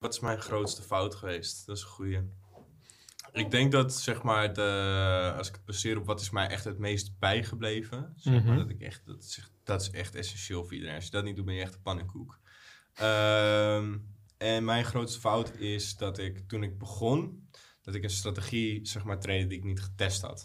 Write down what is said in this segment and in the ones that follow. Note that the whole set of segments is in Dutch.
Wat is mijn grootste fout geweest? Dat is een goeie. Ik denk dat, zeg maar, de, als ik het baseer op wat is mij echt het meest bijgebleven, zeg maar, Mhm. dat, ik echt, dat, is echt, dat is echt essentieel voor iedereen. Als je dat niet doet, ben je echt een pannenkoek. Ehm, en mijn grootste fout is dat ik, toen ik begon, dat ik een strategie, zeg maar, trainde die ik niet getest had.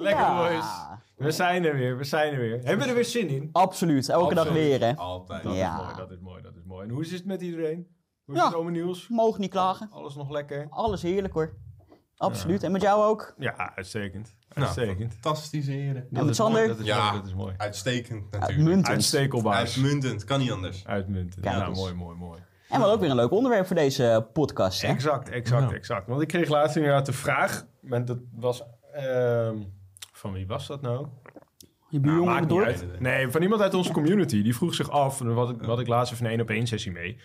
Lekker Ja. boys! We zijn er weer, we zijn er weer. Hebben we er weer zin in? Absoluut, elke dag weer hè. Altijd. Dat Ja. is mooi, dat is mooi, dat is mooi. En hoe is het met iedereen? Hoe is Ja. het ome nieuws? Mogen niet klagen. Alles nog lekker? Alles heerlijk hoor. Absoluut. En met jou ook? Ja, uitstekend. Nou, Uitstekend. fantastische heren. Dat met is Sander? mooi, Dat is Ja. mooi, dat is mooi. Uitstekend natuurlijk. Uitmuntend. Uitstekelbaar. Uitmuntend, kan niet anders. Uitmuntend. Kijk Ja, eens. mooi, mooi, mooi. En we hadden ook weer een leuk onderwerp voor deze podcast hè. Exact, exact, exact. Want ik kreeg laatst inderdaad de vraag, dat was, ehm, van wie was dat nou? Je Nou, buurjongen niet dorp? uit. Nee, van iemand uit onze community. Die vroeg zich af, en wat ik, wat ik laatst even een één op één sessie mee.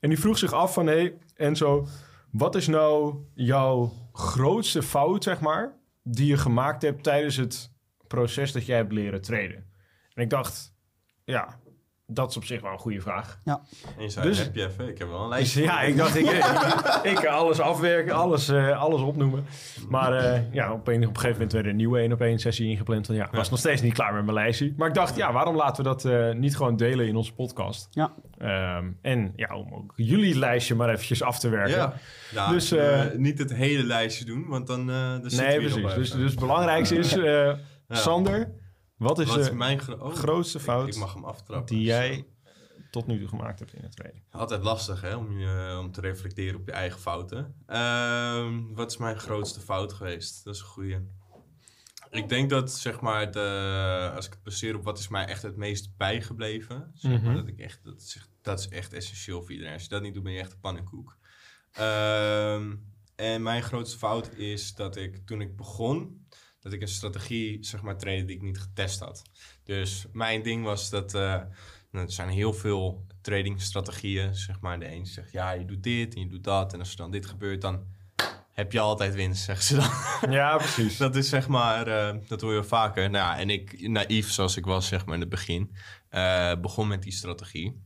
En die vroeg zich af van, hé, hey, Enzo, wat is nou jouw grootste fout, zeg maar, die je gemaakt hebt tijdens het proces dat jij hebt leren traden? En ik dacht, ja, dat is op zich wel een goede vraag. Ja. En je zei, Dus- heb je even? Ik heb wel een Dus lijstje. ja, ik dacht, ik, ik, alles afwerken, alles, eh, alles opnoemen. Maar eh, ja, op een, op een gegeven moment werd er een nieuwe 1 op 1 sessie ingepland. Want ja, ik was nog steeds niet klaar met mijn lijstje. Maar ik dacht, ja, waarom laten we dat eh, niet gewoon delen in onze podcast? Ja. Ehm, en ja, om ook jullie lijstje maar eventjes af te werken. Ja. Ja, Dus, dus eh, niet het hele lijstje doen, want dan, eh nee, precies. Dus, dus het belangrijkste is, eh, Sander, wat is Wat is mijn gro- oh, grootste fout Ik, mag hem aftrappen. die jij tot nu toe gemaakt hebt in het traden? Altijd lastig hè, om, je, om te reflecteren op je eigen fouten. Ehm, wat is mijn grootste fout geweest? Dat is een goeie. Ik denk dat, zeg maar, de, als ik het baseer op wat is mij echt het meest bijgebleven. Zeg maar, Mhm. dat, ik echt, dat, is, echt- dat is echt essentieel voor iedereen. Als je dat niet doet, ben je echt een pannenkoek. Ehm, en mijn grootste fout is dat ik, toen ik begon, dat ik een strategie, zeg maar, trainde die ik niet getest had. Dus mijn ding was dat... eh, nou, er zijn heel veel tradingstrategieën, zeg maar. De een zegt, ja, je doet dit en je doet dat. En als er dan dit gebeurt, dan heb je altijd winst, zeggen ze dan. Ja, precies. dat is zeg maar, eh, dat hoor je vaker. Nou ja, en ik, naïef zoals ik was, zeg maar, in het begin, eh, begon met die strategie.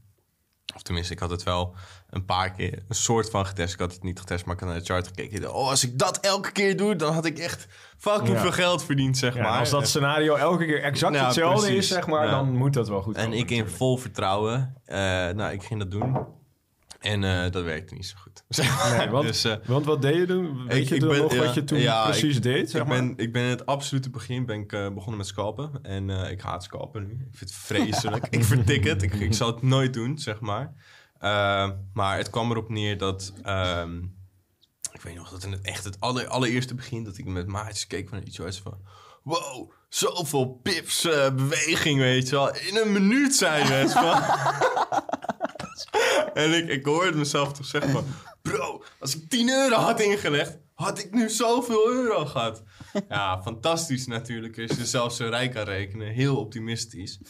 Of tenminste, ik had het wel een paar keer een soort van getest. Ik had het niet getest, maar ik had naar de chart gekeken. Ik dacht, Oh, als ik dat elke keer doe, dan had ik echt fucking Ja. veel geld verdiend, zeg Ja, maar. als dat scenario elke keer exact hetzelfde precies. is, zeg maar, dan moet dat wel goed En komen, ik in vol vertrouwen. eh, nou, ik ging dat doen. En eh, dat werkte niet zo goed. Nee, want, dus, eh, want wat deed je toen? Weet Ik- je ik dan ben- nog ja, wat je toen ja, precies deed? Zeg ik, maar? ben, ik ben in het absolute begin ben ik, eh, begonnen met scalpen. En ik haat scalpen nu. Ik vind het vreselijk. ik vertik het. Ik, ik zal het nooit doen, zeg maar. Maar het kwam erop neer dat... ehm, ik weet nog dat in het echt het aller, allereerste begin... dat ik met maatjes keek van iets zoiets van... Wow, zoveel pips beweging, weet je wel. In een minuut zijn we het van. en ik, ik hoorde mezelf toch zeggen van... Bro, als ik 10 euro had ingelegd... had ik nu zoveel euro gehad. Ja, fantastisch natuurlijk. Als je zelf zo rijk kan rekenen. Heel optimistisch.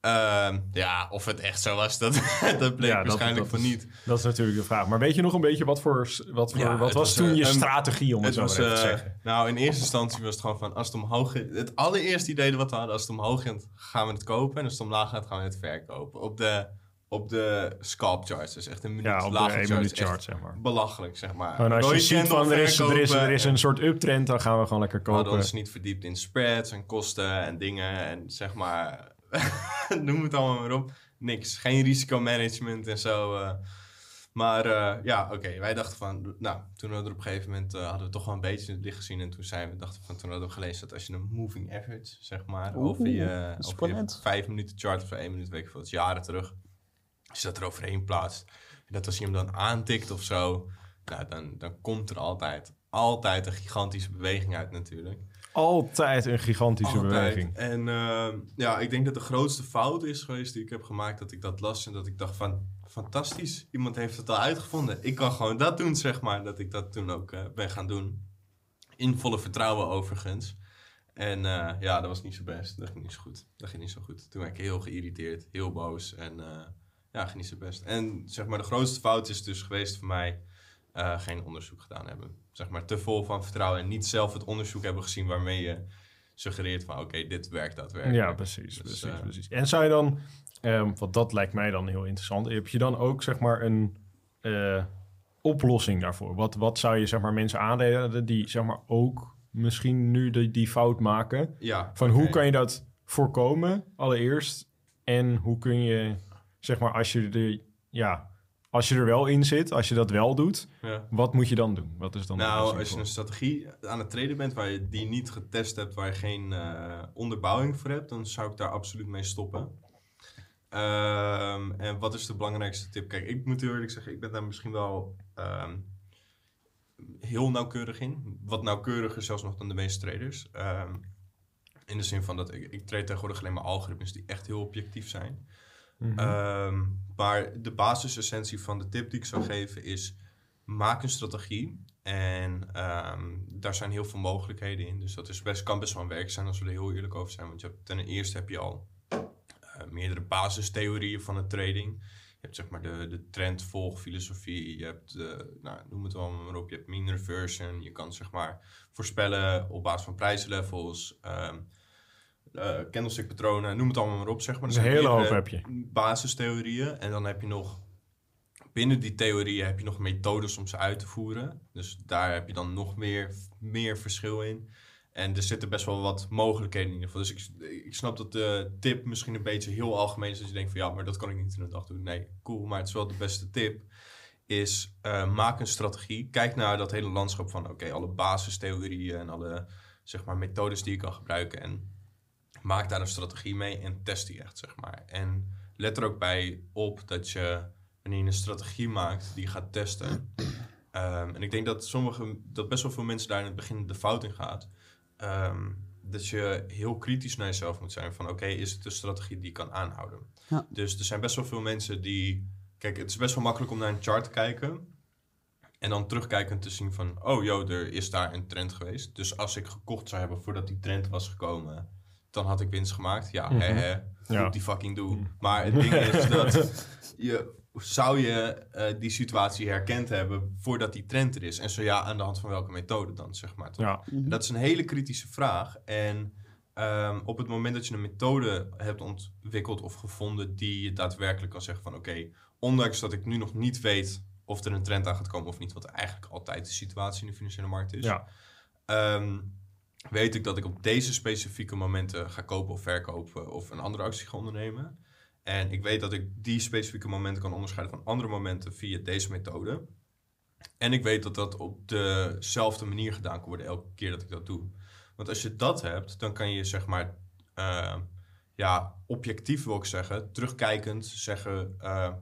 Ehm, ja, of het echt zo was, dat, dat bleek Ja, dat- waarschijnlijk dat van niet. Dat is natuurlijk de vraag. Maar weet je nog een beetje wat voor... Wat, voor, Ja, wat was toen eh, je een- strategie, om het, Het zo was, te eh, zeggen? nou, in eerste instantie was het gewoon van als het omhoog gaat. Het allereerste idee wat we hadden, als het omhoog gaat, gaan we het kopen. En als het omlaag gaat, gaan we het verkopen. Op de, op de scalp charts. Dus echt een minuut Ja, op de lage 1 charts. minuut Echt chart, zeg maar. Belachelijk, zeg maar. En als je ziet van er is, er, is, er is een soort uptrend, dan gaan we gewoon lekker We hadden kopen. ons niet verdiept in spreads en kosten en dingen. En zeg maar, noem het allemaal maar op. Niks. Geen risicomanagement en zo. eh. Maar eh, ja, oké. Wij dachten van, nou, toen hadden we op een gegeven moment eh, hadden we toch wel een beetje in het licht gezien. En toen zijn we, dachten van, toen hadden we gelezen dat als je een moving average, zeg maar, Oeh, over je, over je vijf minuten chart of één minuut, weet ik veel, dat is jaren terug. Als je dat er overheen plaatst. En dat als je hem dan aantikt of zo, nou, dan, dan komt er altijd, altijd een gigantische beweging uit natuurlijk. altijd een gigantische Altijd. beweging. En ehm, ja, ik denk dat de grootste fout is geweest die ik heb gemaakt, dat ik dat las en dat ik dacht van, fantastisch, iemand heeft het al uitgevonden. Ik kan gewoon dat doen, zeg maar, dat ik dat toen ook eh, ben gaan doen. In volle vertrouwen overigens. En eh, ja, dat was niet zo best. Dat ging niet zo goed. Dat ging niet zo goed. Toen werd ik heel geïrriteerd, heel boos en eh, ja, ging niet zo best. En zeg maar, de grootste fout is dus geweest voor mij eh, geen onderzoek gedaan hebben. Zeg maar, te vol van vertrouwen en niet zelf het onderzoek hebben gezien waarmee je suggereert van, oké, dit werkt daadwerkelijk. Ja, precies, Dus, precies, eh, precies. En zou je dan, ehm, want dat lijkt mij dan heel interessant, heb je dan ook zeg maar een eh, oplossing daarvoor? Wat, wat zou je zeg maar mensen aanraden die zeg maar ook misschien nu die, die fout maken? Ja, Van hoe kan je dat voorkomen allereerst? En hoe kun je zeg maar als je er, ja, als je er wel in zit, als je dat wel doet, Ja. wat moet je dan doen? Wat is dan Nou, als je een strategie aan het traden bent waar je die niet getest hebt, waar je geen eh, onderbouwing voor hebt, dan zou ik daar absoluut mee stoppen. Ehm, en wat is de belangrijkste tip? Kijk, ik moet eerlijk zeggen, ik ben daar misschien wel ehm, heel nauwkeurig in. Wat nauwkeuriger zelfs nog dan de meeste traders. Ehm, in de zin van dat ik, ik trade tegenwoordig alleen maar algoritmes die echt heel objectief zijn. Mhm. Ehm, maar de basisessentie van de tip die ik zou geven is: maak een strategie. En ehm, daar zijn heel veel mogelijkheden in. Dus dat is best, kan best wel een werk zijn als we er heel eerlijk over zijn. Want je ten eerste heb je al eh, meerdere basistheorieën van het trading. Je hebt zeg maar de, de trendvolgfilosofie. Je hebt, eh, nou, noem het allemaal maar op. Je hebt mean reversion. Je kan zeg maar voorspellen op basis van prijslevels. ehm eh candlestick patronen, noem het allemaal maar op. Zeg maar. Een hele hoop heb je. basistheorieën. En dan heb je nog, binnen die theorieën heb je nog methodes om ze uit te voeren. Dus daar heb je dan nog meer, meer verschil in. En er zitten best wel wat mogelijkheden in ieder geval. Dus ik, ik snap dat de tip misschien een beetje heel algemeen is. Dat je denkt van ja, maar dat kan ik niet in een dag doen. Nee, cool, maar het is wel de beste tip. Is eh, maak een strategie. Kijk naar dat hele landschap van oké, alle basistheorieën en alle zeg maar, methodes die je kan gebruiken. En maak daar een strategie mee en test die echt, zeg maar. En let er ook bij op dat je, wanneer je een strategie maakt die gaat testen. ehm, en ik denk dat, sommige, dat best wel veel mensen daar in het begin de fout in gaat. ehm, dat je heel kritisch naar jezelf moet zijn van oké, is het een strategie die je kan aanhouden? Ja. Dus er zijn best wel veel mensen die... Kijk, het is best wel makkelijk om naar een chart te kijken. En dan terugkijkend te zien van, oh joh, er is daar een trend geweest. Dus als ik gekocht zou hebben voordat die trend was gekomen, dan had ik winst gemaakt. Ja, hè, hè, Ja. goed die fucking doe. Maar het ding is dat je, zou je eh, die situatie herkend hebben voordat die trend er is? En zo ja, aan de hand van welke methode dan, zeg maar. Toch? Ja, En Dat is een hele kritische vraag. En ehm, op het moment dat je een methode hebt ontwikkeld of gevonden die je daadwerkelijk kan zeggen van oké, ondanks dat ik nu nog niet weet of er een trend aan gaat komen of niet, wat eigenlijk altijd de situatie in de financiële markt is, ja. ehm, weet ik dat ik op deze specifieke momenten ga kopen of verkopen of een andere actie ga ondernemen. En ik weet dat ik die specifieke momenten kan onderscheiden van andere momenten via deze methode. En ik weet dat dat op dezelfde manier gedaan kan worden elke keer dat ik dat doe. Want als je dat hebt, dan kan je zeg maar, eh, ja, objectief wil ik zeggen, terugkijkend zeggen. eh,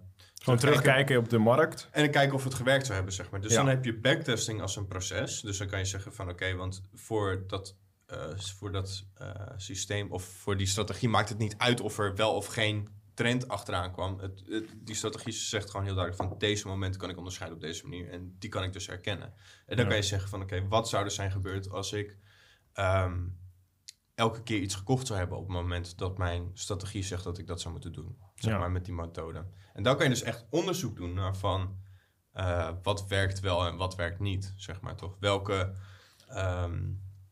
Gewoon terugkijken op de markt. en kijken of het gewerkt zou hebben, zeg maar. Dus Ja. dan heb je backtesting als een proces. Dus dan kan je zeggen van oké, want voor dat, eh, voor dat eh, systeem of voor die strategie maakt het niet uit of er wel of geen trend achteraan kwam. Het, het- die strategie zegt gewoon heel duidelijk van deze momenten kan ik onderscheiden op deze manier. En die kan ik dus herkennen. En dan Ja. kan je zeggen van oké, wat zou er zijn gebeurd als ik ehm, elke keer iets gekocht zou hebben op het moment dat mijn strategie zegt dat ik dat zou moeten doen. Zeg Ja. maar met die methode. En dan kan je dus echt onderzoek doen naar van eh, wat werkt wel en wat werkt niet, zeg maar toch? Welke, ehm,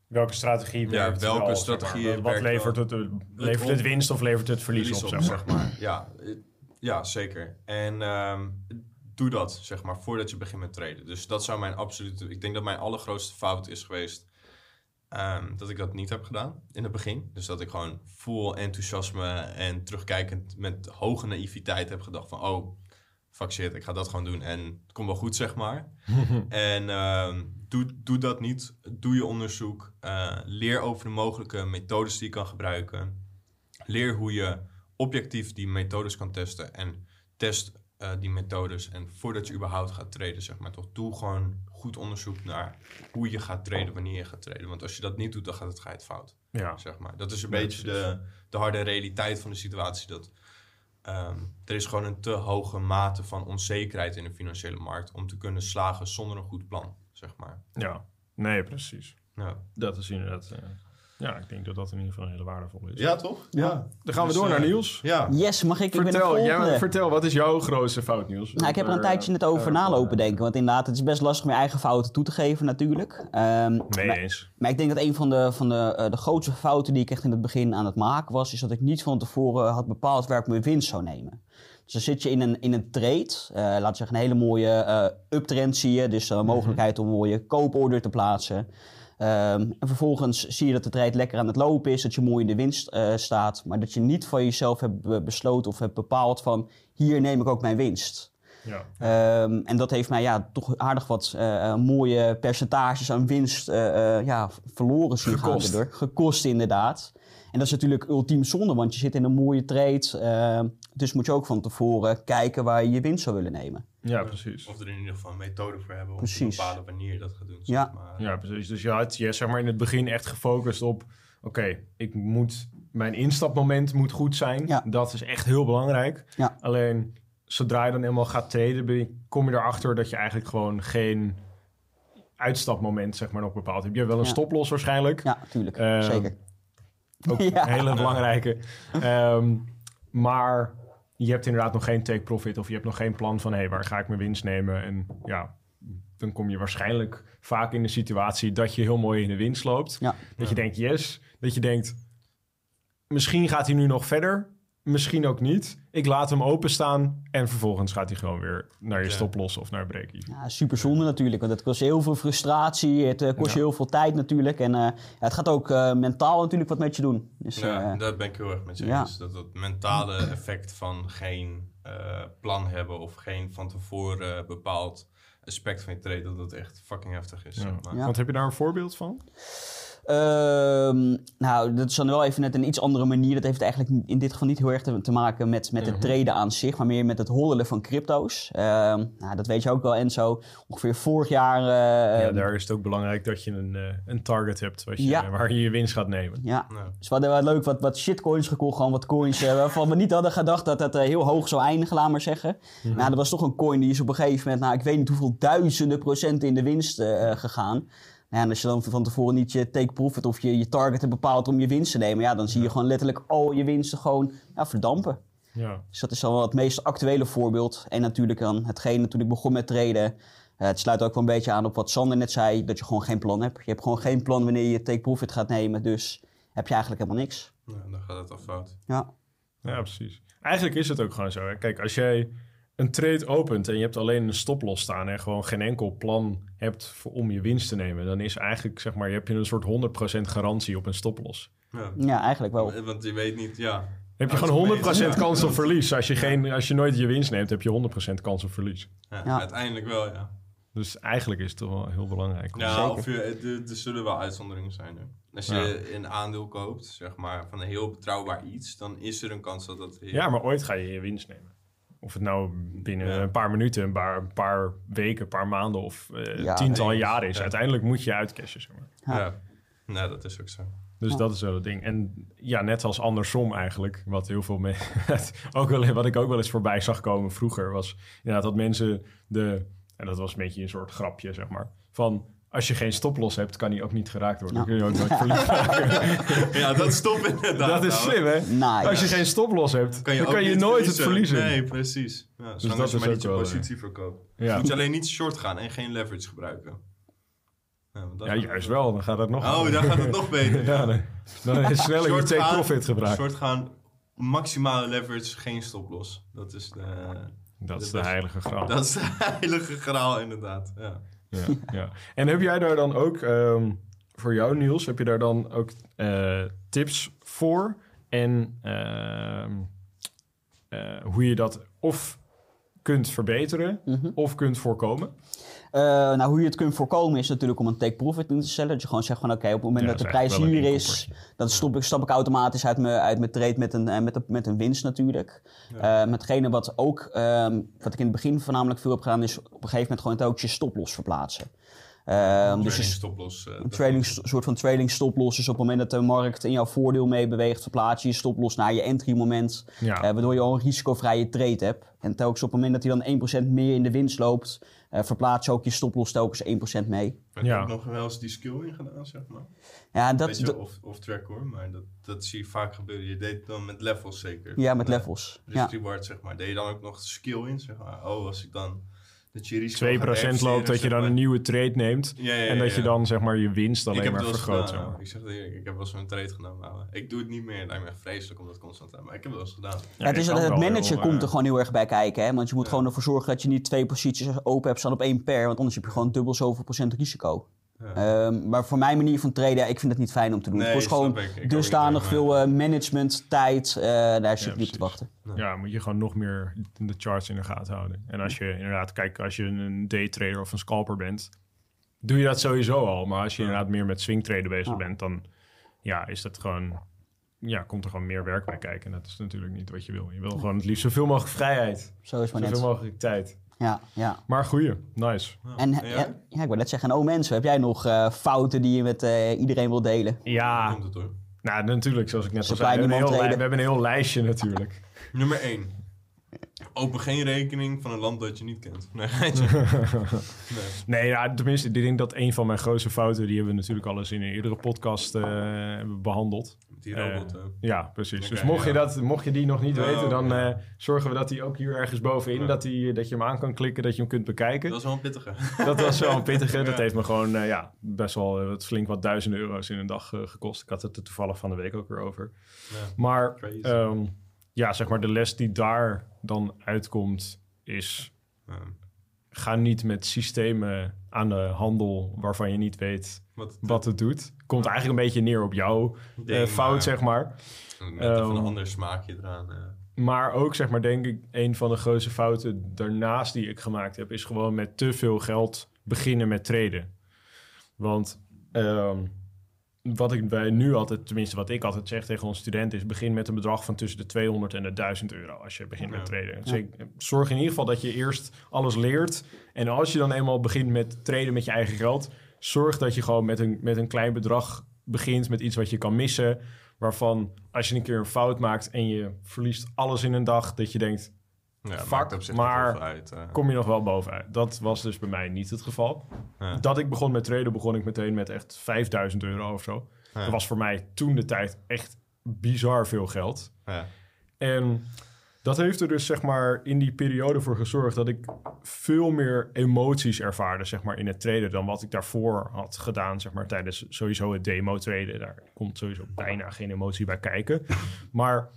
Welke strategie werkt welke wel, strategie zeg maar. Wat levert wel? het, levert het winst of levert het verlies, verlies op, op, zeg maar. zeg maar. Ja, eh, ja, zeker. En ehm, doe dat, zeg maar, voordat je begint met traden. Dus dat zou mijn absolute... Ik denk dat mijn allergrootste fout is geweest... ehm, dat ik dat niet heb gedaan in het begin. Dus dat ik gewoon vol enthousiasme en terugkijkend met hoge naïviteit heb gedacht van... Oh, fuck shit, ik ga dat gewoon doen en het komt wel goed, zeg maar. En ehm, doe, doe dat niet. Doe je onderzoek. Eh, leer over de mogelijke methodes die je kan gebruiken. Leer hoe je objectief die methodes kan testen. En test eh, die methodes. En voordat je überhaupt gaat traden, zeg maar, toch doe gewoon goed onderzoek naar hoe je gaat traden, wanneer je gaat traden. Want als je dat niet doet, dan gaat het, ga je het fout. Ja. Zeg maar. Dat is een Ja, beetje de, de harde realiteit van de situatie. Dat, ehm, er is gewoon een te hoge mate van onzekerheid in de financiële markt om te kunnen slagen zonder een goed plan, zeg maar. ja. Nee, precies. Ja, Dat is inderdaad... eh, ja, ik denk dat dat in ieder geval heel waardevol is. ja toch? Ja. Dan gaan we Dus, door eh, naar Niels. Ja. Yes, mag ik? Ik ben de Vertel, volgende. jij, vertel, wat is jouw grootste fout, Niels? Nou, ik heb er een tijdje eh, net over eh, nalopen denken. Want inderdaad, het is best lastig om je eigen fouten toe te geven natuurlijk. Ehm, Mee maar, eens. maar ik denk dat een van, de, van de, eh, de grootste fouten die ik echt in het begin aan het maken was... is dat ik niet van tevoren had bepaald waar ik mijn winst zou nemen. Dus dan zit je in een, in een trade, eh laten we zeggen een hele mooie eh uptrend zie je. Dus de mogelijkheid om een mooie kooporder te plaatsen. Ehm, en vervolgens zie je dat de trade lekker aan het lopen is, dat je mooi in de winst eh, staat. Maar dat je niet van jezelf hebt be- besloten of hebt bepaald van hier neem ik ook mijn winst. Ja. Ehm, en dat heeft mij ja, toch aardig wat eh, eh, mooie percentages aan winst ja, verloren zien gaan. Gekost. daardoor. Gekost inderdaad. En dat is natuurlijk ultiem zonde, want je zit in een mooie trade. eh, dus moet je ook van tevoren kijken waar je je winst zou willen nemen. ja, precies. Of er in ieder geval een methode voor hebben om Precies. te bepalen wanneer je dat gaat doen. zeg Ja. maar. Ja, precies. Dus je had je zeg maar in het begin echt gefocust op... Oké, ik moet... Mijn instapmoment moet goed zijn. Ja. Dat is echt heel belangrijk. Ja. Alleen, zodra je dan eenmaal gaat je- kom je erachter dat je eigenlijk gewoon geen uitstapmoment zeg maar nog bepaald hebt. Je hebt wel een Ja. stoploss waarschijnlijk. Ja, natuurlijk. Ehm, Zeker. Ook Ja. een hele belangrijke. Ehm, maar je hebt inderdaad nog geen take profit of je hebt nog geen plan van hé, hey, waar ga ik mijn winst nemen? En ja, dan kom je waarschijnlijk vaak in de situatie dat je heel mooi in de winst loopt. Ja. Dat je denkt yes, dat je denkt misschien gaat hij nu nog verder, misschien ook niet. Ik laat hem openstaan en vervolgens gaat hij gewoon weer naar je Ja. stoploss of naar break-even. Ja, super zonde natuurlijk, want het kost heel veel frustratie, het eh, kost je heel veel tijd natuurlijk. En eh, ja, het gaat ook eh, mentaal natuurlijk wat met je doen. Dus, Ja, daar ben ik heel erg met je ja. eens. Dat het mentale effect van geen eh, plan hebben of geen van tevoren bepaald aspect van je trade, dat dat echt fucking heftig is. Ja. Zeg maar. Ja. Want heb je daar een voorbeeld van? Ehm, nou, dat is dan wel even net een iets andere manier. Dat heeft eigenlijk in dit geval niet heel erg te, te maken met, met het Mhm. traden aan zich, maar meer met het hoddelen van crypto's. Ehm, nou, dat weet je ook wel, Enzo. Ongeveer vorig jaar. eh, ja, daar is het ook belangrijk dat je een, eh, een target hebt wat je, Ja. waar je je winst gaat nemen. ja, Nou, Dus we hadden wel leuk wat, wat shitcoins gekocht. Gewoon wat coins eh, waarvan we niet hadden gedacht dat het eh, heel hoog zou eindigen, laat maar zeggen. Mhm. Maar dat was toch een coin die is op een gegeven moment, nou ik weet niet hoeveel duizenden procenten in de winst gegaan. En als je dan van tevoren niet je take profit of je, je target hebt bepaald om je winst te nemen, ja, dan zie je gewoon letterlijk al je winsten gewoon ja, verdampen. Ja. Dus dat is dan wel het meest actuele voorbeeld. En natuurlijk dan hetgene toen ik begon met traden. eh, het sluit ook wel een beetje aan op wat Sander net zei, dat je gewoon geen plan hebt. Je hebt gewoon geen plan wanneer je take profit gaat nemen, dus heb je eigenlijk helemaal niks. nou, dan gaat het al fout. Ja. Ja, precies. Eigenlijk is het ook gewoon zo. Hè? Kijk, als jij een trade opent en je hebt alleen een stoploss staan en gewoon geen enkel plan hebt voor, om je winst te nemen, dan is eigenlijk, zeg maar, je hebt je een soort 100% garantie op een stoploss. Ja. Ja, eigenlijk wel. Want je weet niet, ja. Heb je gewoon het is 100% mee- kans op verlies. Als je, geen, als je nooit je winst neemt, heb je 100% kans op verlies. Ja, Ja. Uiteindelijk wel, ja. Dus eigenlijk is het toch wel heel belangrijk. Ja, Zeker. of je, er, er zullen wel uitzonderingen zijn. Hè. Als je een aandeel koopt, zeg maar, van een heel betrouwbaar iets, dan is er een kans dat dat... Ja, maar ooit ga je je winst nemen. Of het nou binnen Ja. een paar minuten, een paar, een paar weken, een paar maanden of eh, Ja, tientallen jaren is. Ja. Uiteindelijk moet je uitcashen, zeg maar. Ja. Nou, dat is ook zo. Dus Ja. dat is wel het ding. En ja, net als andersom eigenlijk, wat heel veel me ook wel, wat ik ook wel eens voorbij zag komen vroeger, was inderdaad dat mensen de, en dat was een beetje een soort grapje, zeg maar, van als je geen stoploss hebt, kan die ook niet geraakt worden. Dan kun je ook nooit verlies maken. Ja, dat stopt inderdaad. dat is slim, hè? Nice. Als je geen stoploss hebt, dan kan je, ook niet nooit het verliezen. Nee, precies. Ja, zolang dat als je maar niet je positie verkoopt. Ja. Moet je alleen niet short gaan en geen leverage gebruiken. Ja, dat ja, juist wel. Dan gaat het nog... Oh, dan gaat het nog beter. ja, dan, dan is sneller je take profit gebruikt. Short gaan, maximale leverage, geen stoploss. Dat is de, Dat is de de heilige graal. dat is de heilige graal inderdaad. Ja. Ja, ja. En heb jij daar dan ook, ehm, voor jou Niels, heb je daar dan ook eh, tips voor? En ehm, eh, hoe je dat of kunt verbeteren Mhm. of kunt voorkomen? Eh, nou, hoe je het kunt voorkomen is natuurlijk om een take profit in te stellen. Dat je gewoon zegt van oké, op het moment Ja, dat de prijs hier is, dan stop ik, stap ik automatisch uit mijn, uit mijn trade met een, eh, met een, met een winst natuurlijk. Eh metgene wat ook, ehm, wat ik in het begin voornamelijk veel heb gedaan, is op een gegeven moment gewoon ook je stoploss verplaatsen. Ehm, dus je stoploss. eh, een trading, soort van trading stoploss. Dus op het moment dat de markt in jouw voordeel mee beweegt, verplaats je je stoploss naar je entry moment. Ja. eh, waardoor je al een risicovrije trade hebt. En telkens op het moment dat hij dan 1% meer in de winst loopt, eh, verplaats je ook je stoploss telkens 1% mee. Maar ik Ja. heb nog wel eens die skill in gedaan, zeg maar. Ja, dat, Weet je, dat- off, off track hoor, maar dat, dat zie je vaak gebeuren. Je deed het dan met levels zeker. ja, met Nee, levels. Dus Ja. reward, zeg maar. Deed je dan ook nog skill in, zeg maar. Oh, als ik dan... Dat je risico 2% gaat loopt, dat je dan maar. een nieuwe trade neemt. Ja, ja, en dat ja, je dan zeg maar je winst alleen maar vergroot. gedaan. zeg maar. Ik zeg het eerlijk, ik heb wel eens een trade genomen. maar Ik doe het niet meer. Het lijkt me echt vreselijk om dat constant te doen. Maar ik heb het wel eens gedaan. Ja, het, is, het manager komt er gewoon heel erg bij kijken. Hè? Want je moet Ja. gewoon ervoor zorgen dat je niet twee posities open hebt staan op één per. Want anders heb je gewoon dubbel zoveel procent risico. Ja. Ehm, maar voor mijn manier van traden, ja, ik vind het niet fijn om te doen. Nee, het kost gewoon dusdanig niet, veel eh, management, tijd. eh, daar zit Ja, niet op te wachten. Ja, moet je gewoon nog meer de charts in de gaten houden. En als je inderdaad, kijk, als je een daytrader of een scalper bent, doe je dat sowieso al. Maar als je inderdaad meer met swingtraden bezig Ja. bent, dan ja, is dat gewoon, ja, komt er gewoon meer werk bij kijken. En dat is natuurlijk niet wat je wil. Je wil gewoon het liefst zoveel mogelijk vrijheid, Zo is maar zoveel net. mogelijk tijd. Ja, ja. Maar goeie, nice. Ja. En En ja, ik wil net zeggen, oh mensen, heb jij nog eh, fouten die je met eh, iedereen wil delen? Ja, Komt het hoor. nou natuurlijk, zoals ik net al zei, we hebben, een heel, we hebben een heel lijstje natuurlijk. Nummer 1. Open geen rekening van een land dat je niet kent. Nee, nee. Nee, ja, tenminste, ik denk dat een van mijn grootste fouten, die hebben we natuurlijk al eens in een eerdere podcast hebben behandeld. Met die robot. eh. Ja, precies. Dus mocht, je dat, mocht je die nog niet Oh, weten, dan eh, zorgen we dat die ook hier ergens bovenin, Ja. dat, die, dat je hem aan kan klikken, dat je hem kunt bekijken. Dat is wel een pittige. Dat was wel een pittige. Dat heeft me gewoon ja, best wel wat flink wat duizenden euro's in een dag gekost. Ik had het er toevallig van de week ook weer over. Ja. Maar ehm, ja, zeg maar de les die daar dan uitkomt is... Ga niet met systemen aan de handel waarvan je niet weet Wat, wat het doet. Komt eigenlijk een beetje neer op jouw eh, fout, maar- zeg maar. Met even Ehm, een ander smaakje eraan. eh. Maar ook, zeg maar, denk ik, een van de grootste fouten daarnaast die ik gemaakt heb, is gewoon met te veel geld beginnen met traden. Want ehm, wat ik bij nu altijd, tenminste wat ik altijd zeg tegen onze studenten, is begin met een bedrag van tussen de 200 en de 1000 euro als je begint met traden. Dus ik- zorg in ieder geval dat je eerst alles leert. En als je dan eenmaal begint met traden met je eigen geld, zorg dat je gewoon met een, met een klein bedrag begint, met iets wat je kan missen. Waarvan als je een keer een fout maakt en je verliest alles in een dag, dat je denkt, Ja, maar- uit. eh. kom je nog wel bovenuit. Dat was dus bij mij niet het geval. Ja. Dat ik begon met traden, begon ik meteen met echt 5000 euro of zo. Ja. Dat was voor mij toen de tijd echt bizar veel geld. Ja. En dat heeft er dus zeg maar in die periode voor gezorgd dat ik veel meer emoties ervaarde zeg maar in het traden dan wat ik daarvoor had gedaan zeg maar tijdens sowieso het demo traden. Daar komt sowieso bijna geen emotie bij kijken. Maar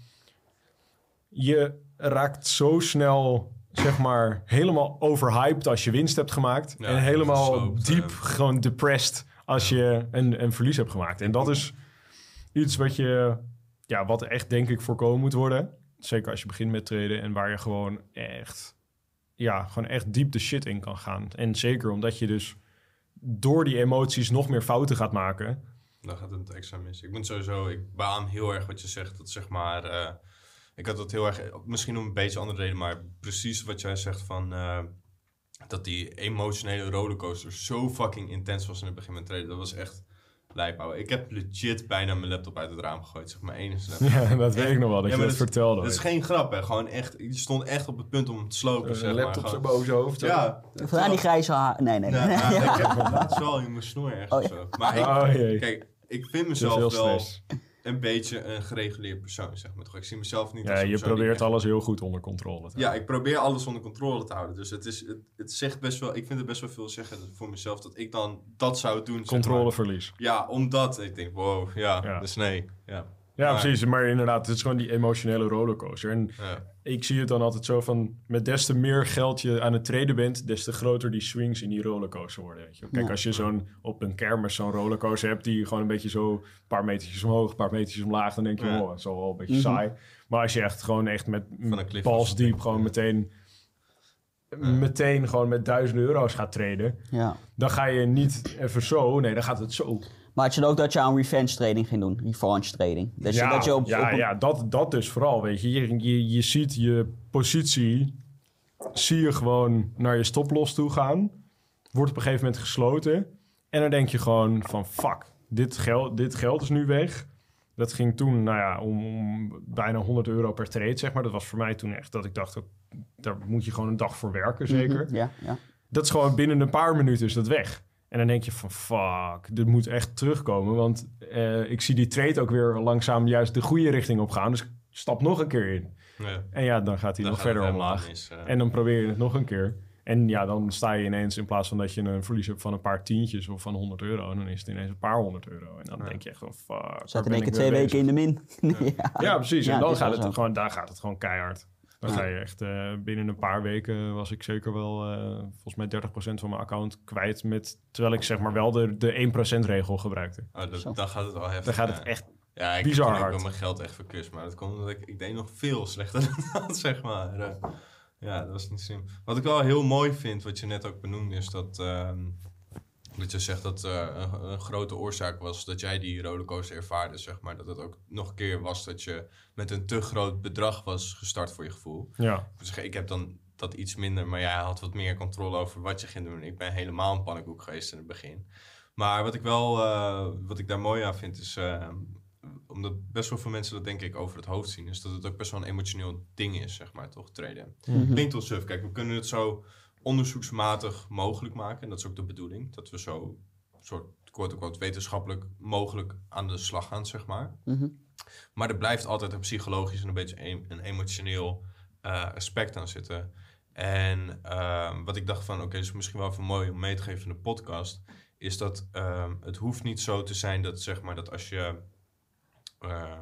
je raakt zo snel zeg maar helemaal overhyped als je winst hebt gemaakt Ja, en helemaal gesloopt, diep gewoon depressed als je een, een verlies hebt gemaakt. En dat is iets wat je ja, wat echt denk ik voorkomen moet worden. Zeker als je begint met traden en waar je gewoon echt, ja, gewoon echt diep de shit in kan gaan. En zeker omdat je dus door die emoties nog meer fouten gaat maken. Dan gaat het extra mis. Ik moet sowieso, ik beaam heel erg wat je zegt. Dat zeg maar, eh, ik had dat heel erg, misschien om een beetje andere reden, maar precies wat jij zegt van eh, dat die emotionele rollercoaster zo fucking intens was in het begin met traden. Dat was echt lijp, ouwe. Ik heb legit bijna mijn laptop uit het raam gegooid, zeg maar één snap. Ja, dat weet ik nog wel, dat Ja, je dat dat- vertelde. Dat is geen grap, hè. Gewoon echt, je stond echt op het punt om te slopen, zeg een maar. laptop zo boven je hoofd. zo. Ja. Van aan die grijze haar. Nee, nee, nee. Ja, ik heb wel in mijn snor ergens Oh, of zo. Maar ik, Oh kijk, ik vind mezelf wel stress. Een beetje een gereguleerd persoon, zeg maar. Toch? Ik zie mezelf niet Ja, je probeert echt- alles heel goed onder controle te Ja, ik probeer alles onder controle te houden. Dus het, is, het, het zegt best wel... Ik vind het best wel veel zeggen voor mezelf dat ik dan dat zou doen. zeg maar. Controleverlies. Ja, omdat ik denk, wow, ja, Ja. dus nee. Ja. Ja, Maar- precies. Maar inderdaad, het is gewoon die emotionele rollercoaster. En Ja. ik zie het dan altijd zo van... met des te meer geld je aan het traden bent... des te groter die swings in die rollercoaster worden. Weet je. Kijk, Ja. als je zo'n op een kermis zo'n rollercoaster hebt... die gewoon een beetje zo een paar metertjes omhoog... een paar metertjes omlaag... dan denk je, Ja. oh, dat is wel een beetje Mhm. saai. Maar als je echt gewoon echt met af- diep... gewoon meteen meteen gewoon met 1000 euro's gaat traden, Ja. dan ga je niet even zo. Nee, dan gaat het zo. Maar had je dan ook dat je aan revenge trading ging doen? Revenge trading. Dus ja, dat je op, ja, op- ja dat, dat dus vooral, weet je. Je, je. je ziet je positie, zie je gewoon naar je stoploss toe gaan. Wordt op een gegeven moment gesloten. En dan denk je gewoon van, fuck, dit geld, dit geld is nu weg. Dat ging toen, nou ja, om, om bijna 100 euro per trade, zeg maar. Dat was voor mij toen echt dat ik dacht, ook, daar moet je gewoon een dag voor werken, zeker. Mhm, Ja, ja. Dat is gewoon binnen een paar minuten is dat weg. En dan denk je van fuck, dit moet echt terugkomen. Want eh, ik zie die trade ook weer langzaam juist de goede richting op gaan. Dus ik stap nog een keer in. Ja. En ja, dan gaat hij nog verder omlaag. eh. En dan probeer je het nog een keer. En ja, dan sta je ineens in plaats van dat je een verlies hebt van een paar tientjes of van 100 euro. Dan is het ineens een paar honderd euro. En dan denk je echt van fuck. Zat in één keer ik twee bezig? weken in de min. ja. Ja, precies. Ja, en dan gaat het zo. gewoon, daar gaat het gewoon keihard. Dan Ja. ga je echt eh, binnen een paar weken was ik zeker wel eh, volgens mij 30% van mijn account kwijt. Met, terwijl ik zeg maar wel de, de 1% regel gebruikte. Oh, dat- dan gaat het wel heftig. Dan gaat het echt. Ja, ik bizar heb hard. wel mijn geld echt verkust. Maar dat komt omdat ik, ik deed nog veel slechter dan dat, zeg maar. Ja, dat was niet slim. Wat ik wel heel mooi vind, wat je net ook benoemde, is dat... ehm, dat je zegt dat eh, een, een grote oorzaak was dat jij die rollercoaster ervaarde, zeg maar. Dat het ook nog een keer was dat je met een te groot bedrag was gestart voor je gevoel. Ja, zeggen, ik heb dan dat iets minder, maar jij had wat meer controle over wat je ging doen. Ik ben helemaal een pannenkoek geweest in het begin. Maar wat ik wel, eh, wat ik daar mooi aan vind, is eh, omdat best wel veel mensen dat denk ik over het hoofd zien, is dat het ook best wel een emotioneel ding is, zeg maar, toch, traden. Mhm. Klinkt wel suf. Kijk, we kunnen het zo onderzoeksmatig mogelijk maken. En dat is ook de bedoeling, dat we zo soort quote-unquote wetenschappelijk mogelijk aan de slag gaan, zeg maar. Mhm. Maar er blijft altijd een psychologisch en een beetje een, een emotioneel eh, aspect aan zitten. En ehm, wat ik dacht van, oké, is misschien wel even mooi om mee te geven in de podcast, is dat ehm, het hoeft niet zo te zijn dat zeg maar dat als je eh,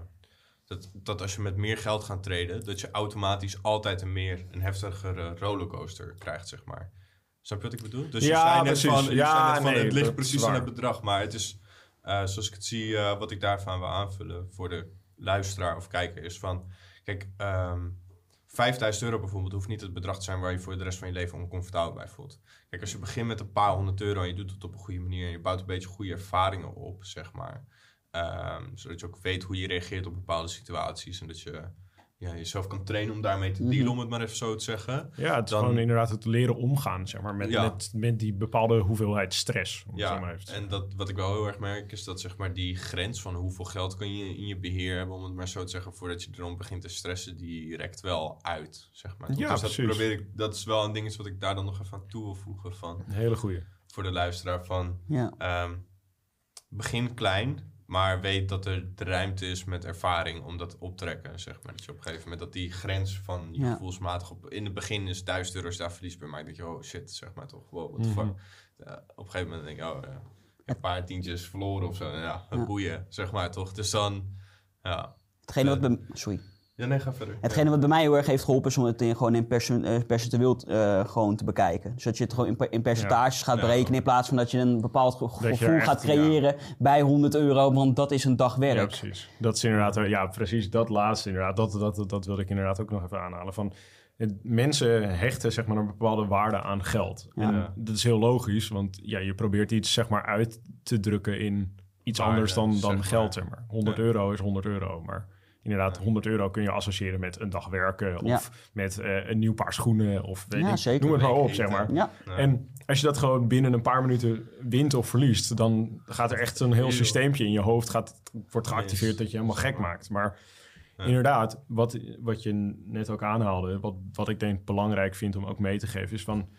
dat, dat als je met meer geld gaat treden, dat je automatisch altijd een meer een heftigere rollercoaster krijgt, zeg maar. Snap je wat ik bedoel? Dus Ja, je zei net precies. van, je Ja, net van nee, het ligt precies aan waar. het bedrag, maar het is, eh, zoals ik het zie, eh, wat ik daarvan wil aanvullen voor de luisteraar of kijker, is van, kijk, ehm 5000 euro bijvoorbeeld hoeft niet het bedrag te zijn waar je voor de rest van je leven oncomfortabel bij voelt. Kijk, als je begint met een paar honderd euro en je doet het op een goede manier en je bouwt een beetje goede ervaringen op, zeg maar. Ehm, zodat je ook weet hoe je reageert op bepaalde situaties en dat je ja, jezelf kan trainen om daarmee te dealen, om het maar even zo te zeggen. ja het is Dan- gewoon inderdaad het leren omgaan zeg maar, met, Ja. met, met die bepaalde hoeveelheid stress. Om het zo Ja, maar even te en dat, wat ik wel heel erg merk is dat zeg maar, die grens van hoeveel geld kun je in je beheer hebben, om het maar zo te zeggen, voordat je erom begint te stressen, die rekt wel uit. Zeg maar. Ja, dus dat, precies. probeer ik, dat is wel een ding wat ik daar dan nog even aan toe wil voegen van, Een hele goeie. voor de luisteraar van Ja. ehm, begin klein, maar weet dat er de ruimte is met ervaring om dat op te trekken. Zeg maar. Dat je op een gegeven moment dat die grens van je Ja. gevoelsmatig op. In het begin is 1000 euro is daar verliesbaar, maar ik denk je, oh shit, zeg maar toch. Wow, what the Mhm. op een gegeven moment denk ik, oh ja, een paar tientjes verloren of zo. Ja, Ja. boeien, zeg maar toch. Dus dan, ja. Hetgene wat bij, sorry. Ja, nee, ga verder. Hetgene wat bij mij heel erg heeft geholpen is om het in, gewoon in percent, eh, percentueel eh, gewoon te bekijken. Dus dat je het gewoon in, per- in percentages gaat Ja. berekenen in plaats van dat je een bepaald ge- gevoel echt- gaat creëren bij 100 euro, want dat is een dag Ja, werk. precies. Dat is inderdaad, eh, ja, precies dat laatste inderdaad. Dat, dat, dat, dat wilde ik inderdaad ook nog even aanhalen. Van, het- mensen hechten zeg maar een bepaalde waarde aan geld. Ja. En dat is heel logisch, want ja, je probeert iets zeg maar uit te drukken in iets Waarde, anders dan, zeg dan maar. geld. Zeg maar. 100 Ja. euro is 100 euro, maar inderdaad, 100 euro kun je associëren met een dag werken of Ja. met eh, een nieuw paar schoenen of weet Ja, ik, zeker. noem het maar op, zeg maar. Ja, Ja. En als je dat gewoon binnen een paar minuten wint of verliest, dan gaat er echt een heel systeempje in je hoofd gaat, wordt geactiveerd Yes. dat je helemaal gek maakt. Maar Ja. inderdaad, wat, wat je net ook aanhaalde, wat, wat ik denk belangrijk vind om ook mee te geven, is van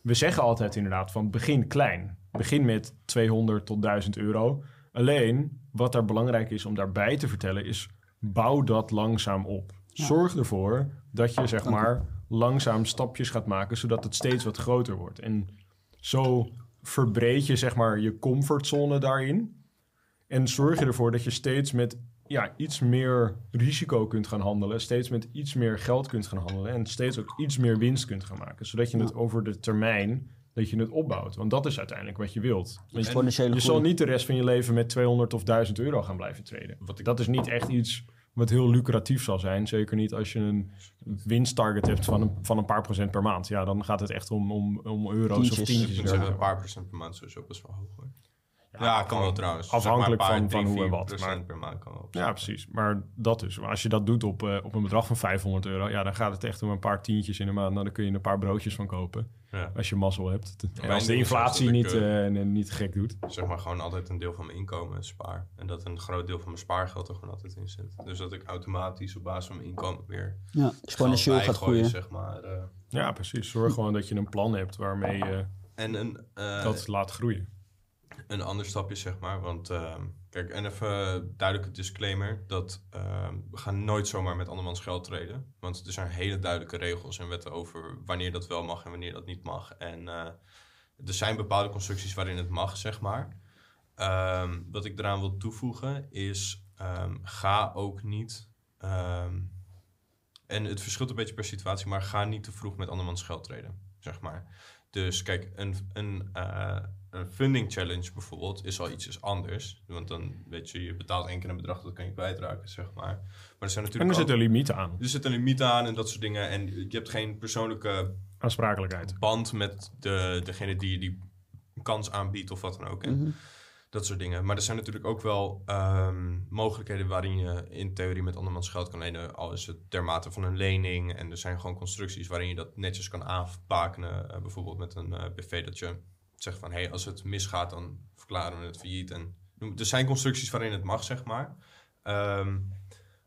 we zeggen altijd inderdaad van begin klein. Begin met 200 tot 1000 euro. Alleen wat daar belangrijk is om daarbij te vertellen is bouw dat langzaam op. Zorg ervoor dat je zeg maar langzaam stapjes gaat maken zodat het steeds wat groter wordt. En zo verbreed je zeg maar je comfortzone daarin. En zorg je ervoor dat je steeds met ja, iets meer risico kunt gaan handelen. Steeds met iets meer geld kunt gaan handelen. En steeds ook iets meer winst kunt gaan maken. Zodat je het over de termijn dat je het opbouwt. Want dat is uiteindelijk wat je wilt. Want je groei. zal niet de rest van je leven met 200 of 1000 euro gaan blijven traden. Wat ik- Dat is niet echt iets wat heel lucratief zal zijn. Zeker niet als je een winsttarget hebt van een, van een paar procent per maand. Ja, dan gaat het echt om, om, om euro's Tientjes. of tientjes. een paar procent per maand sowieso best wel hoog hoor. Ja, kan wel trouwens. afhankelijk Zeg maar paar, van drie, hoe en wat, maar- per maand kan wel. Ja, precies. Maar dat dus. Maar als je dat doet op, eh, op een bedrag van 500 euro, ja, dan gaat het echt om een paar tientjes in de maand. Nou, dan kun je een paar broodjes van kopen. Ja. Als je mazzel hebt. En als de is inflatie niet, eh, eh, niet gek doet. Zeg maar gewoon altijd een deel van mijn inkomen spaar. En dat een groot deel van mijn spaargeld er gewoon altijd in zit. Dus dat ik automatisch op basis van mijn inkomen weer Ja, exponentieel gaat bijgooien, groeien. zeg maar. eh. Ja, precies. Zorg gewoon dat je een plan hebt waarmee je en een, eh, dat laat groeien. Een ander stapje, zeg maar. Want ehm, kijk, en even duidelijke disclaimer: dat ehm, we gaan nooit zomaar met andermans geld treden. Want er zijn hele duidelijke regels en wetten over wanneer dat wel mag en wanneer dat niet mag. En eh, er zijn bepaalde constructies waarin het mag, zeg maar. Ehm, wat ik eraan wil toevoegen is: ga ook niet. en het verschilt een beetje per situatie, maar ga niet te vroeg met andermans geld treden, zeg maar. Dus kijk, een, een, eh, een funding challenge bijvoorbeeld is al iets anders. Want dan weet je, je betaalt één keer een bedrag, dat kan je kwijtraken, zeg maar. Maar er zijn En natuurlijk er ook- zit een limiet aan. er zit een limiet aan en dat soort dingen. En je hebt geen persoonlijke Aansprakelijkheid. band met de, degene die je die kans aanbiedt of wat dan ook. En Mhm. dat soort dingen. Maar er zijn natuurlijk ook wel ehm, mogelijkheden waarin je in theorie met andermans geld kan lenen. Al is het ter mate van een lening. En er zijn gewoon constructies waarin je dat netjes kan aanpakenen. Eh, bijvoorbeeld met een eh, BV dat je zegt van... hé, hey, als het misgaat dan verklaren we het failliet. En, er zijn constructies waarin het mag, zeg maar. Ehm,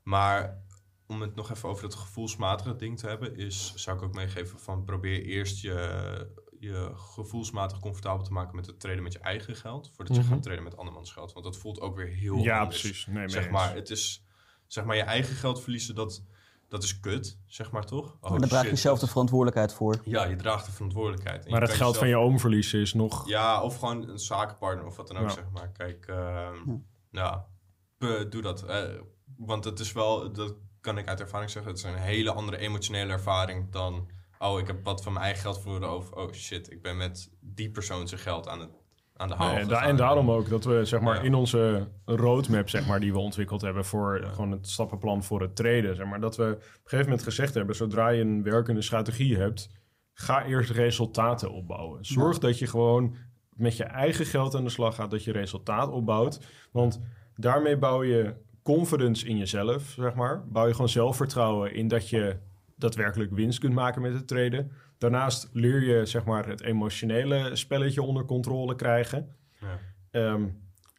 maar om het nog even over het gevoelsmatige ding te hebben... is, zou ik ook meegeven van probeer eerst je, je gevoelsmatig comfortabel te maken... met het treden met je eigen geld... voordat je Mhm. gaat treden met andermans geld. Want dat voelt ook weer heel Ja, anders. precies. Nee, Zeg maar, het is... Zeg maar, je eigen geld verliezen, dat, dat is kut, zeg maar toch? Oh, Maar daar draag je shit, zelf de verantwoordelijkheid voor. Ja, je draagt de verantwoordelijkheid. En Maar het geld van je oom verliezen is nog... Ja, of gewoon een zakenpartner of wat dan ook, Ja. zeg maar. Kijk, ehm, ja, p- doe dat. Eh, want het is wel, dat kan ik uit ervaring zeggen, het is een hele andere emotionele ervaring dan... Oh, ik heb wat van mijn eigen geld verloren over... Oh shit, ik ben met die persoon zijn geld aan, het, aan de haal Nee, da- gegaan. en daarom ook dat we zeg maar, Ja. in onze roadmap zeg maar, die we ontwikkeld hebben voor gewoon het stappenplan voor het treden, zeg maar, dat we op een gegeven moment gezegd hebben, zodra je een werkende strategie hebt, ga eerst resultaten opbouwen. Zorg dat je gewoon met je eigen geld aan de slag gaat, dat je resultaat opbouwt. Want daarmee bouw je confidence in jezelf, zeg maar. Bouw je gewoon zelfvertrouwen in dat je daadwerkelijk winst kunt maken met het traden. Daarnaast leer je zeg maar, het emotionele spelletje onder controle krijgen. Ja. Ehm,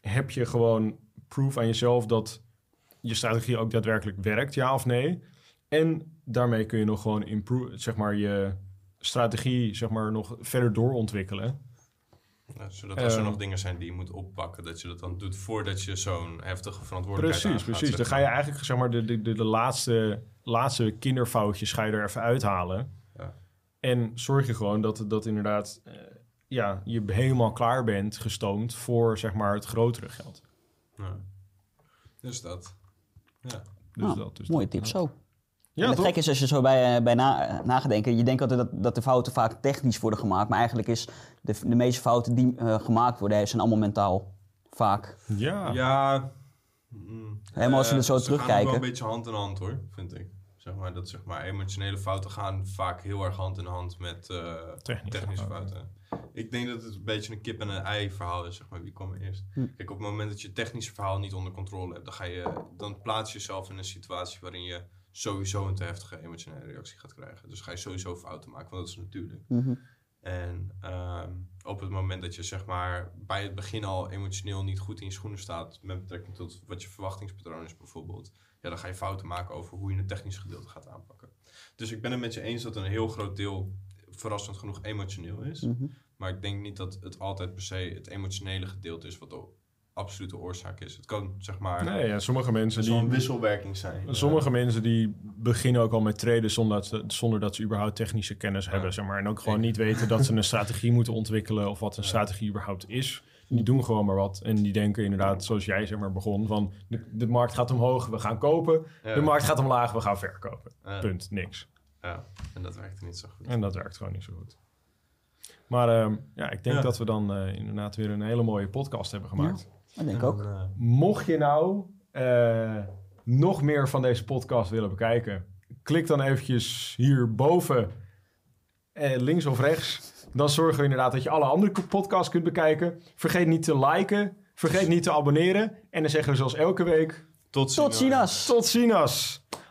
heb je gewoon proof aan jezelf dat je strategie ook daadwerkelijk werkt, ja of nee? En daarmee kun je nog gewoon improve, zeg maar, je strategie zeg maar, nog verder doorontwikkelen. Ja, zodat als er Eh, nog dingen zijn die je moet oppakken, dat je dat dan doet voordat je zo'n heftige verantwoordelijkheid Precies, aangaat, precies. Dan ga je eigenlijk zeg maar, de, de, de, de laatste, laatste kinderfoutjes ga je er even uithalen. En zorg je gewoon dat, dat inderdaad eh, ja, je helemaal klaar bent gestoomd voor zeg maar, het grotere geld. Ja. Dus dat. Ja. Dus Nou, dat, dus mooie dat. tip zo. Ja, het gek is als je zo bij, eh, bij na, nagedenken, je denkt altijd dat, dat de fouten vaak technisch worden gemaakt, maar eigenlijk is de, de meeste fouten die eh, gemaakt worden, zijn allemaal mentaal. Vaak. Ja. Ja. mm, Helemaal als je er zo ze gaan ook terugkijken. wel een beetje hand in hand hoor, vind ik. Zeg maar, dat zeg maar, emotionele fouten gaan vaak heel erg hand in hand met eh, Technische technische, fouten. fouten. Ik denk dat het een beetje een kip en een ei verhaal is, zeg maar. Wie kwam eerst? Hm. Kijk, op het moment dat je het technische verhaal niet onder controle hebt, dan, ga je, dan plaats je jezelf in een situatie waarin je sowieso een te heftige emotionele reactie gaat krijgen. Dus ga je sowieso fouten maken, want dat is natuurlijk. Mhm. En ehm, op het moment dat je zeg maar bij het begin al emotioneel niet goed in je schoenen staat met betrekking tot wat je verwachtingspatroon is bijvoorbeeld, ja, dan ga je fouten maken over hoe je het technische gedeelte gaat aanpakken. Dus ik ben het met je eens dat een heel groot deel verrassend genoeg emotioneel is. Mhm. Maar ik denk niet dat het altijd per se het emotionele gedeelte is wat absolute oorzaak is. Het kan zeg maar Nee, ja, sommige mensen wel een die, wisselwerking zijn. Sommige mensen die beginnen ook al met traden zonder dat ze, zonder dat ze überhaupt technische kennis hebben. Zeg maar. En ook gewoon Ik- niet weten dat ze een strategie moeten ontwikkelen of wat een strategie überhaupt is. Die doen gewoon maar wat. En die denken inderdaad, zoals jij zeg maar begon, van de, de markt gaat omhoog, we gaan kopen. Ja. De markt gaat omlaag, we gaan verkopen. Ja. Punt, niks. Ja, en dat werkte niet zo goed. En dat werkt gewoon niet zo goed. Maar ehm, ja, ik denk Ja. dat we dan eh, inderdaad weer een hele mooie podcast hebben gemaakt. Dat denk ik ook. eh, Mocht je nou eh, nog meer van deze podcast willen bekijken, klik dan eventjes hierboven, eh, links of rechts. Dan zorgen we inderdaad dat je alle andere podcasts kunt bekijken. Vergeet niet te liken, vergeet niet te abonneren. En dan zeggen we zoals elke week, Tot Tot ziens! tot ziens!